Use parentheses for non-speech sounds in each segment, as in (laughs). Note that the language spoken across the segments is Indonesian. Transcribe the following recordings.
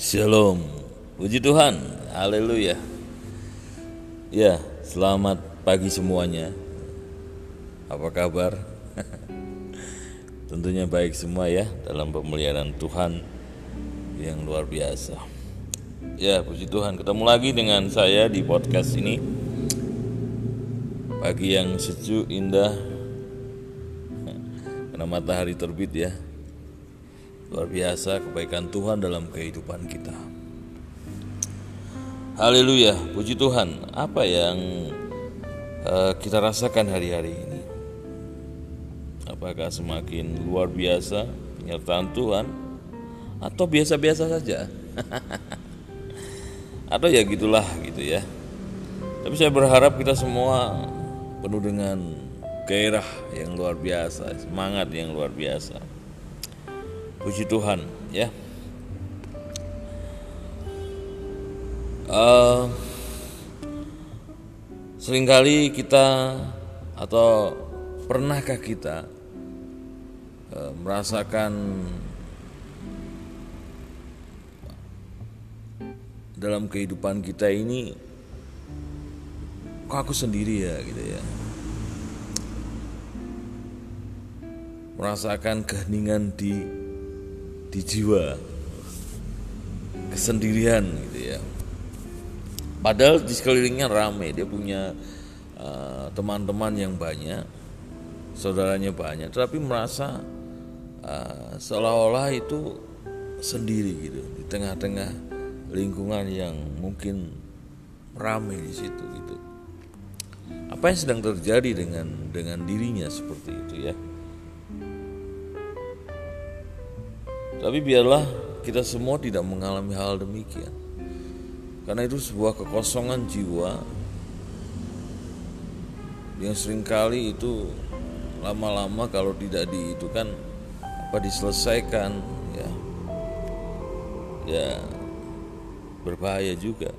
Shalom, puji Tuhan, haleluya. Ya, selamat pagi semuanya. Apa kabar? (laughs) Tentunya baik semua ya dalam pemeliharaan Tuhan yang luar biasa. Ya, puji Tuhan, ketemu lagi dengan saya di podcast ini. Pagi yang sejuk, indah, (laughs) karena matahari terbit ya Luar biasa kebaikan Tuhan dalam kehidupan kita. Haleluya, puji Tuhan. Apa yang uh, kita rasakan hari-hari ini? Apakah semakin luar biasa penyertaan Tuhan atau biasa-biasa saja? (laughs) atau ya gitulah gitu ya. Tapi saya berharap kita semua penuh dengan gairah yang luar biasa, semangat yang luar biasa Puji Tuhan, ya. Uh, sering kali kita atau pernahkah kita uh, merasakan dalam kehidupan kita ini kok aku sendiri ya gitu ya merasakan keheningan di di jiwa. Kesendirian gitu ya. Padahal di sekelilingnya rame dia punya uh, teman-teman uh, yang banyak saudaranya banyak tapi merasa uh, seolah-olah itu sendiri gitu di tengah-tengah lingkungan yang mungkin ramai di situ gitu. Apa yang sedang terjadi dengan dengan dirinya seperti itu ya Tapi biarlah kita semua tidak mengalami hal demikian. Karena itu sebuah kekosongan jiwa yang sering kali itu lama-lama kalau tidak di itu kan apa diselesaikan ya. Ya berbahaya juga.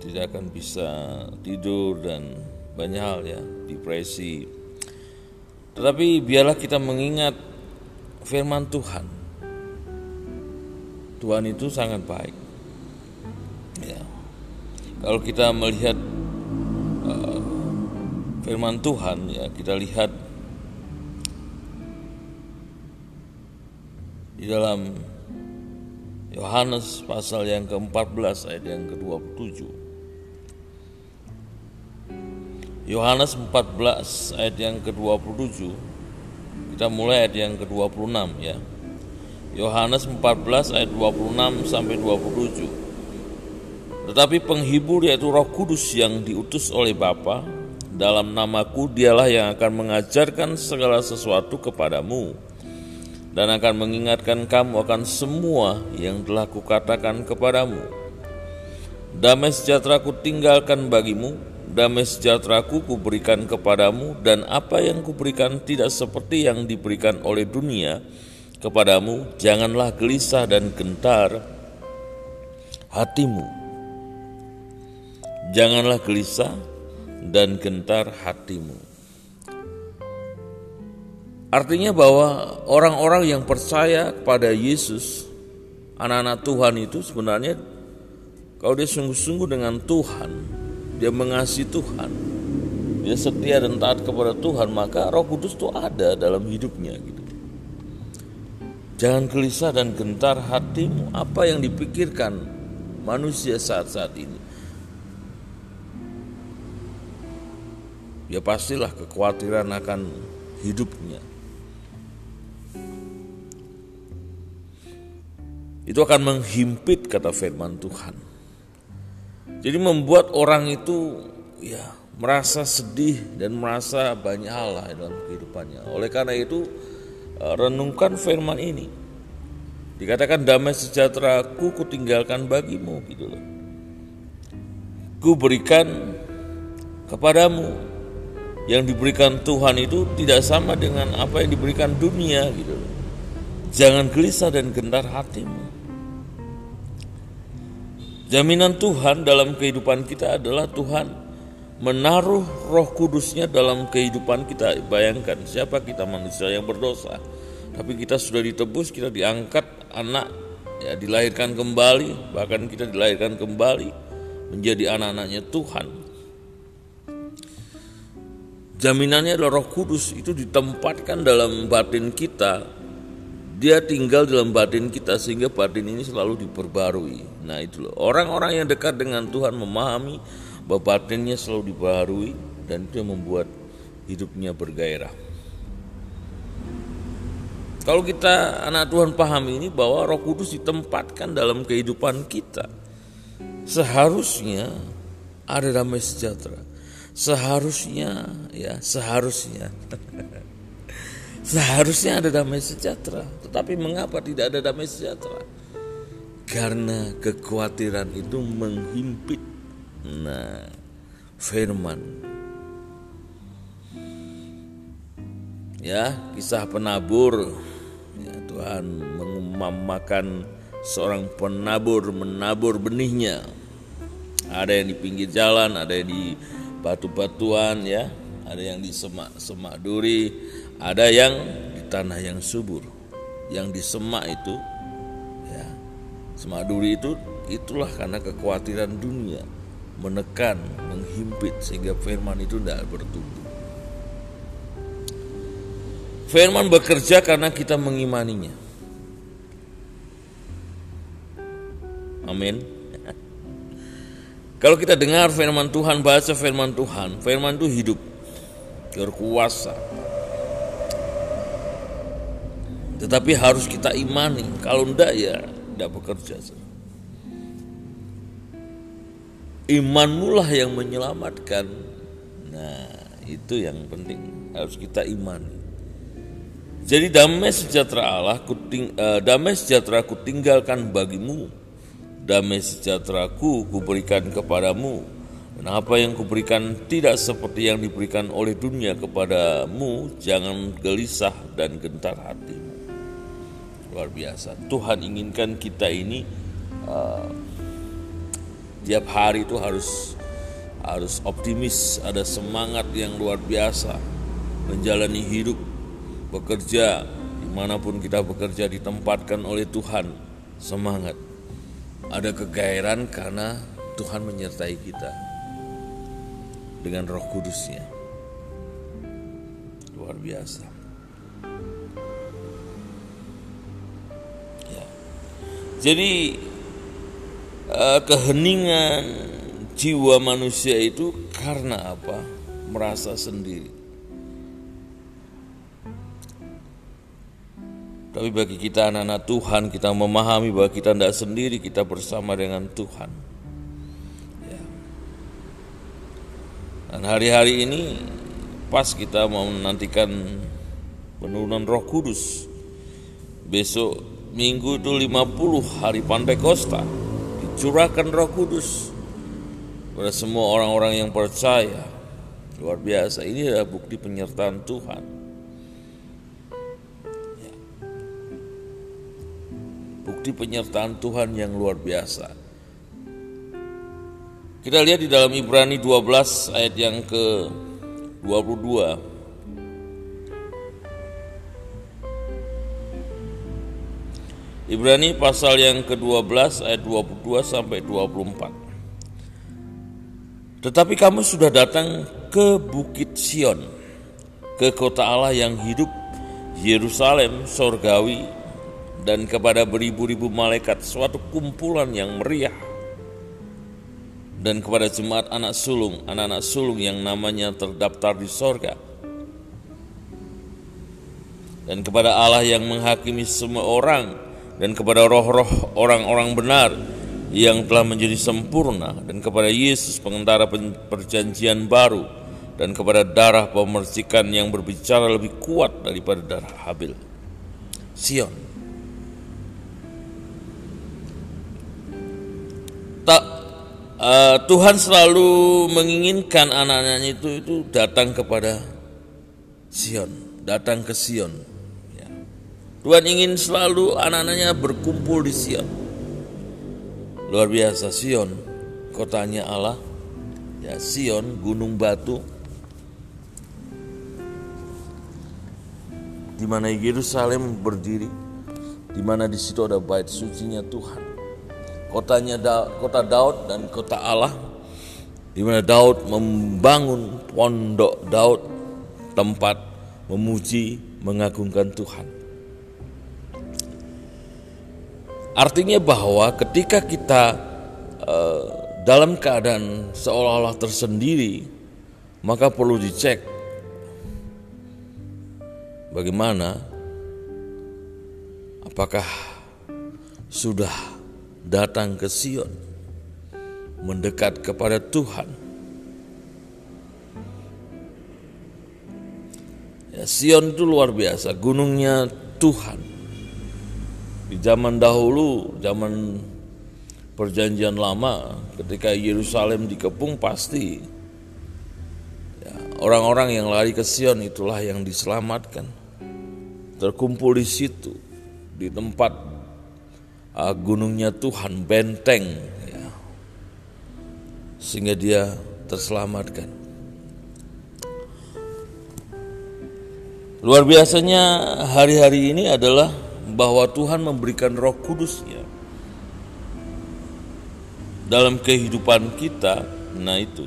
Tidak akan bisa tidur dan banyak hal ya depresi. Tetapi biarlah kita mengingat firman Tuhan. Tuhan itu sangat baik. Ya. Kalau kita melihat uh, firman Tuhan, ya kita lihat di dalam Yohanes pasal yang ke-14 ayat yang ke-27. Yohanes 14 ayat yang ke-27 kita mulai ayat yang ke-26 ya. Yohanes 14 ayat 26 sampai 27. Tetapi penghibur yaitu Roh Kudus yang diutus oleh Bapa dalam namaku dialah yang akan mengajarkan segala sesuatu kepadamu dan akan mengingatkan kamu akan semua yang telah kukatakan kepadamu. Damai sejahtera ku tinggalkan bagimu, damai sejahteraku kuberikan kepadamu dan apa yang kuberikan tidak seperti yang diberikan oleh dunia kepadamu. Janganlah gelisah dan gentar hatimu. Janganlah gelisah dan gentar hatimu. Artinya bahwa orang-orang yang percaya kepada Yesus anak-anak Tuhan itu sebenarnya kalau dia sungguh-sungguh dengan Tuhan dia mengasihi Tuhan, dia setia dan taat kepada Tuhan, maka Roh Kudus itu ada dalam hidupnya gitu. Jangan gelisah dan gentar hatimu apa yang dipikirkan manusia saat-saat ini. Ya pastilah kekhawatiran akan hidupnya. Itu akan menghimpit kata firman Tuhan. Jadi membuat orang itu ya merasa sedih dan merasa banyak hal lah dalam kehidupannya. Oleh karena itu eh, renungkan firman ini. Dikatakan damai sejahtera ku kutinggalkan bagimu gitu loh. Ku berikan kepadamu yang diberikan Tuhan itu tidak sama dengan apa yang diberikan dunia gitu loh. Jangan gelisah dan gentar hatimu. Jaminan Tuhan dalam kehidupan kita adalah Tuhan menaruh roh kudusnya dalam kehidupan kita. Bayangkan siapa kita manusia yang berdosa. Tapi kita sudah ditebus, kita diangkat anak ya dilahirkan kembali, bahkan kita dilahirkan kembali menjadi anak-anaknya Tuhan. Jaminannya adalah Roh Kudus itu ditempatkan dalam batin kita. Dia tinggal dalam batin kita sehingga batin ini selalu diperbarui. Nah, itu loh. Orang-orang yang dekat dengan Tuhan memahami bahwa batinnya selalu diperbarui dan itu membuat hidupnya bergairah. Kalau kita anak Tuhan pahami ini bahwa Roh Kudus ditempatkan dalam kehidupan kita, seharusnya ada damai sejahtera seharusnya ya seharusnya (laughs) seharusnya ada damai sejahtera. Tetapi mengapa tidak ada damai sejahtera? Karena kekhawatiran itu menghimpit. Nah firman. Ya kisah penabur. Ya, Tuhan mengumamakan seorang penabur menabur benihnya. Ada yang di pinggir jalan ada yang di batu-batuan ya, ada yang di semak-semak duri, ada yang di tanah yang subur. Yang di semak itu ya, semak duri itu itulah karena kekhawatiran dunia menekan, menghimpit sehingga firman itu tidak bertumbuh. Firman bekerja karena kita mengimaninya. Amin. Kalau kita dengar firman Tuhan, baca firman Tuhan, firman itu hidup, berkuasa. Tetapi harus kita imani, kalau enggak ya tidak bekerja. Imanmulah yang menyelamatkan. Nah, itu yang penting, harus kita imani. Jadi damai sejahtera Allah, kuting, uh, damai sejahtera ku tinggalkan bagimu damai sejahteraku kuberikan kepadamu dan apa yang kuberikan tidak seperti yang diberikan oleh dunia kepadamu jangan gelisah dan gentar hatimu luar biasa Tuhan inginkan kita ini uh, tiap hari itu harus harus optimis ada semangat yang luar biasa menjalani hidup bekerja di mana pun kita bekerja ditempatkan oleh Tuhan semangat ada kegairan karena Tuhan menyertai kita dengan roh kudusnya. Luar biasa. Jadi uh, keheningan jiwa manusia itu karena apa? Merasa sendiri. Tapi bagi kita anak-anak Tuhan, kita memahami bahwa kita tidak sendiri, kita bersama dengan Tuhan. Ya. Dan hari-hari ini pas kita mau menantikan penurunan roh kudus. Besok minggu itu 50 hari Pantai Kosta. Dicurahkan roh kudus pada semua orang-orang yang percaya. Luar biasa, ini adalah bukti penyertaan Tuhan. bukti penyertaan Tuhan yang luar biasa. Kita lihat di dalam Ibrani 12 ayat yang ke 22. Ibrani pasal yang ke-12 ayat 22 sampai 24. Tetapi kamu sudah datang ke Bukit Sion, ke kota Allah yang hidup, Yerusalem sorgawi dan kepada beribu-ribu malaikat suatu kumpulan yang meriah dan kepada jemaat anak sulung, anak-anak sulung yang namanya terdaftar di sorga dan kepada Allah yang menghakimi semua orang dan kepada roh-roh orang-orang benar yang telah menjadi sempurna dan kepada Yesus pengentara perjanjian baru dan kepada darah pemercikan yang berbicara lebih kuat daripada darah Habil. Sion tak uh, Tuhan selalu menginginkan anak-anaknya itu itu datang kepada Sion, datang ke Sion. Tuhan ingin selalu anak-anaknya berkumpul di Sion. Luar biasa Sion, kotanya Allah. Ya Sion, gunung batu. Di mana Yerusalem berdiri. di mana di situ ada bait sucinya Tuhan. Kotanya da kota Daud dan kota Allah di mana Daud membangun pondok Daud tempat memuji mengagungkan Tuhan. Artinya bahwa ketika kita uh, dalam keadaan seolah-olah tersendiri, maka perlu dicek bagaimana apakah sudah datang ke Sion mendekat kepada Tuhan. Ya, Sion itu luar biasa gunungnya Tuhan di zaman dahulu zaman perjanjian lama ketika Yerusalem dikepung pasti ya, orang-orang yang lari ke Sion itulah yang diselamatkan terkumpul di situ di tempat uh, gunungnya Tuhan benteng ya. sehingga dia terselamatkan luar biasanya hari-hari ini adalah bahwa Tuhan memberikan roh kudusnya dalam kehidupan kita nah itu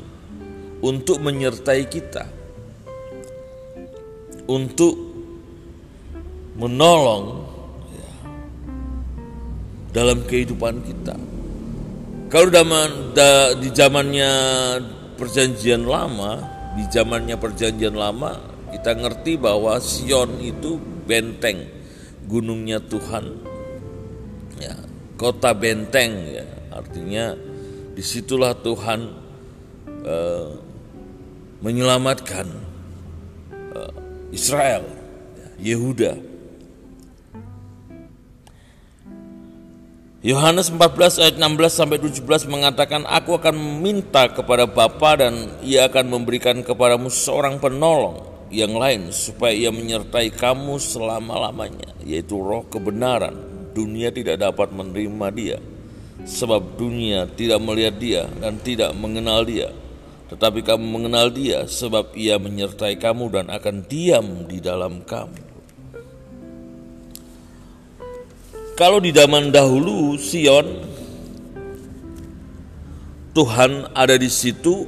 untuk menyertai kita untuk menolong dalam kehidupan kita. Kalau zaman da, di zamannya perjanjian lama, di zamannya perjanjian lama, kita ngerti bahwa Sion itu benteng, gunungnya Tuhan, ya, kota benteng, ya, artinya di situlah Tuhan uh, menyelamatkan uh, Israel, ya, Yehuda. Yohanes 14 ayat 16 sampai 17 mengatakan aku akan meminta kepada Bapa dan ia akan memberikan kepadamu seorang penolong yang lain supaya ia menyertai kamu selama-lamanya yaitu roh kebenaran. Dunia tidak dapat menerima dia sebab dunia tidak melihat dia dan tidak mengenal dia. Tetapi kamu mengenal dia sebab ia menyertai kamu dan akan diam di dalam kamu. Kalau di zaman dahulu Sion Tuhan ada di situ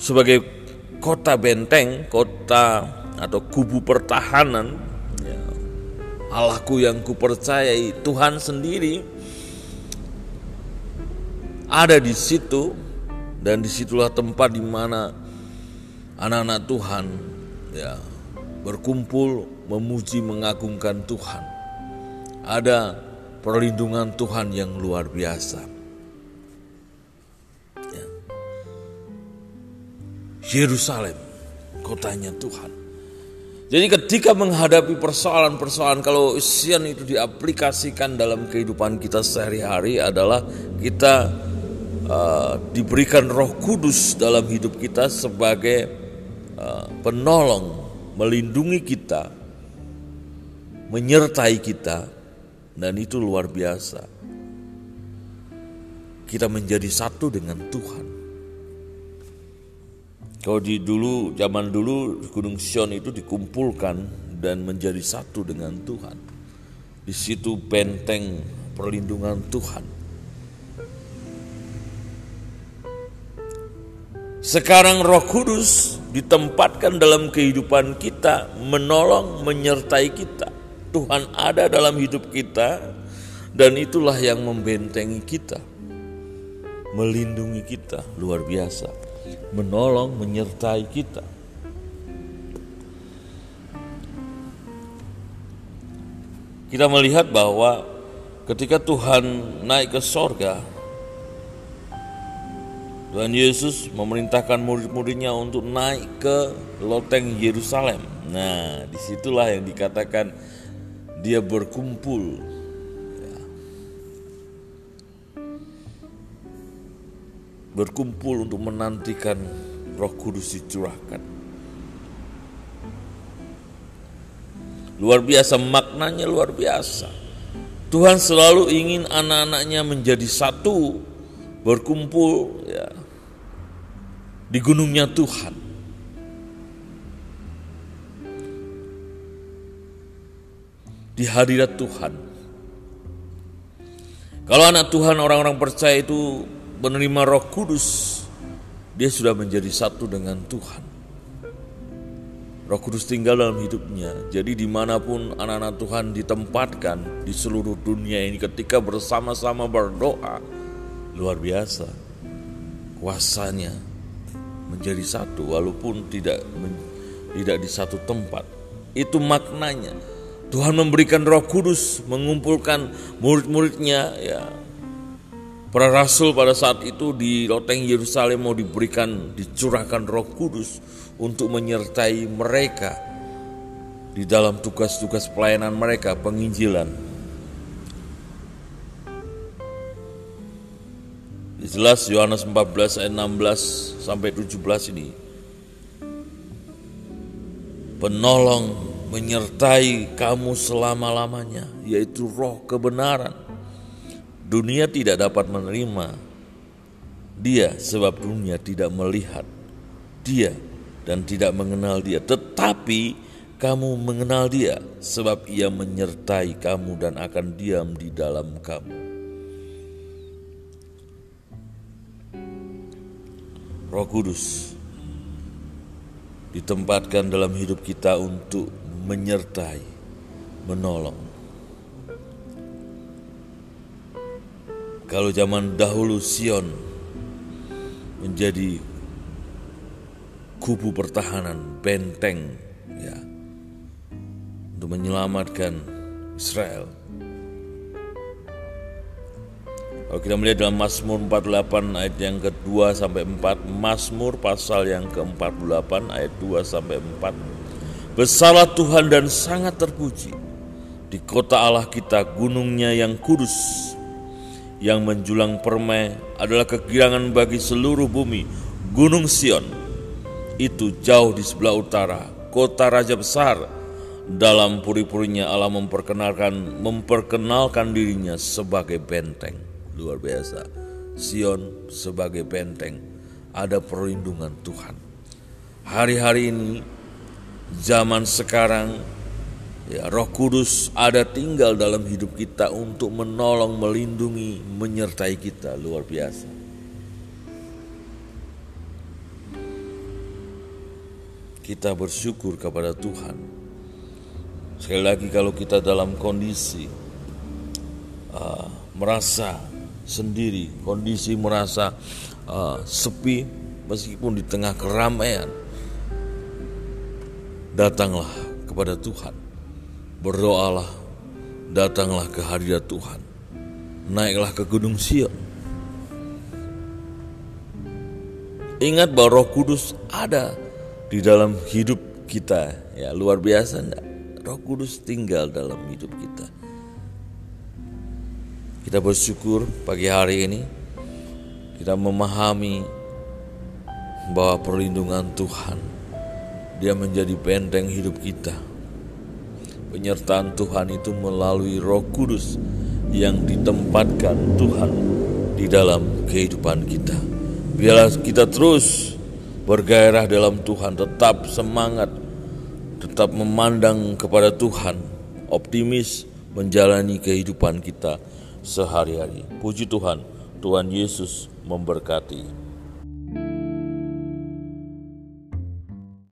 sebagai kota benteng, kota atau kubu pertahanan. Ya. Allahku yang kupercayai, Tuhan sendiri ada di situ dan di situlah tempat di mana anak-anak Tuhan ya berkumpul memuji mengagungkan Tuhan ada perlindungan Tuhan yang luar biasa. Yerusalem, kotanya Tuhan. Jadi ketika menghadapi persoalan-persoalan kalau Sion itu diaplikasikan dalam kehidupan kita sehari-hari adalah kita uh, diberikan Roh Kudus dalam hidup kita sebagai uh, penolong, melindungi kita, menyertai kita dan itu luar biasa. Kita menjadi satu dengan Tuhan. Kalau di dulu, zaman dulu Gunung Sion itu dikumpulkan dan menjadi satu dengan Tuhan. Di situ benteng perlindungan Tuhan. Sekarang Roh Kudus ditempatkan dalam kehidupan kita, menolong, menyertai kita. Tuhan ada dalam hidup kita dan itulah yang membentengi kita. Melindungi kita luar biasa. Menolong, menyertai kita. Kita melihat bahwa ketika Tuhan naik ke sorga, Tuhan Yesus memerintahkan murid-muridnya untuk naik ke loteng Yerusalem. Nah, di situlah yang dikatakan dia berkumpul berkumpul untuk menantikan Roh Kudus dicurahkan. Luar biasa maknanya luar biasa. Tuhan selalu ingin anak-anaknya menjadi satu, berkumpul ya di gunungnya Tuhan. di hadirat Tuhan Kalau anak Tuhan orang-orang percaya itu menerima roh kudus, dia sudah menjadi satu dengan Tuhan. Roh Kudus tinggal dalam hidupnya. Jadi di mana pun anak-anak Tuhan ditempatkan di seluruh dunia ini ketika bersama-sama berdoa, luar biasa. Kuasanya menjadi satu walaupun tidak tidak di satu tempat. Itu maknanya. Tuhan memberikan Roh Kudus mengumpulkan murid-muridnya ya. Para rasul pada saat itu di loteng Yerusalem mau diberikan dicurahkan Roh Kudus untuk menyertai mereka di dalam tugas-tugas pelayanan mereka penginjilan. Jelas Yohanes 14 ayat 16 sampai 17 ini penolong menyertai kamu selama-lamanya, yaitu roh kebenaran. Dunia tidak dapat menerima dia sebab dunia tidak melihat dia dan tidak mengenal dia. Tetapi kamu mengenal dia sebab ia menyertai kamu dan akan diam di dalam kamu. Roh Kudus ditempatkan dalam hidup kita untuk menyertai, menolong. Kalau zaman dahulu Sion menjadi kubu pertahanan, benteng ya untuk menyelamatkan Israel. Kalau kita melihat dalam Mazmur 48 ayat yang kedua sampai 4, Mazmur pasal yang ke-48 ayat 2 sampai 4. Besarlah Tuhan dan sangat terpuji di kota Allah kita gunungnya yang kudus yang menjulang permai adalah kegirangan bagi seluruh bumi gunung Sion itu jauh di sebelah utara kota raja besar dalam puri-purinya Allah memperkenalkan memperkenalkan dirinya sebagai benteng luar biasa. Sion sebagai benteng, ada perlindungan Tuhan. Hari-hari ini, zaman sekarang, ya Roh Kudus ada tinggal dalam hidup kita untuk menolong, melindungi, menyertai kita luar biasa. Kita bersyukur kepada Tuhan. Sekali lagi kalau kita dalam kondisi uh, merasa sendiri, kondisi merasa uh, sepi meskipun di tengah keramaian. Datanglah kepada Tuhan, berdoalah, datanglah ke hadirat Tuhan, naiklah ke Gunung Sion. Ingat bahwa Roh Kudus ada di dalam hidup kita, ya luar biasa enggak? Roh Kudus tinggal dalam hidup kita. Kita bersyukur pagi hari ini kita memahami bahwa perlindungan Tuhan dia menjadi benteng hidup kita. Penyertaan Tuhan itu melalui Roh Kudus yang ditempatkan Tuhan di dalam kehidupan kita. Biarlah kita terus bergairah dalam Tuhan, tetap semangat, tetap memandang kepada Tuhan, optimis menjalani kehidupan kita sehari-hari. Puji Tuhan, Tuhan Yesus memberkati.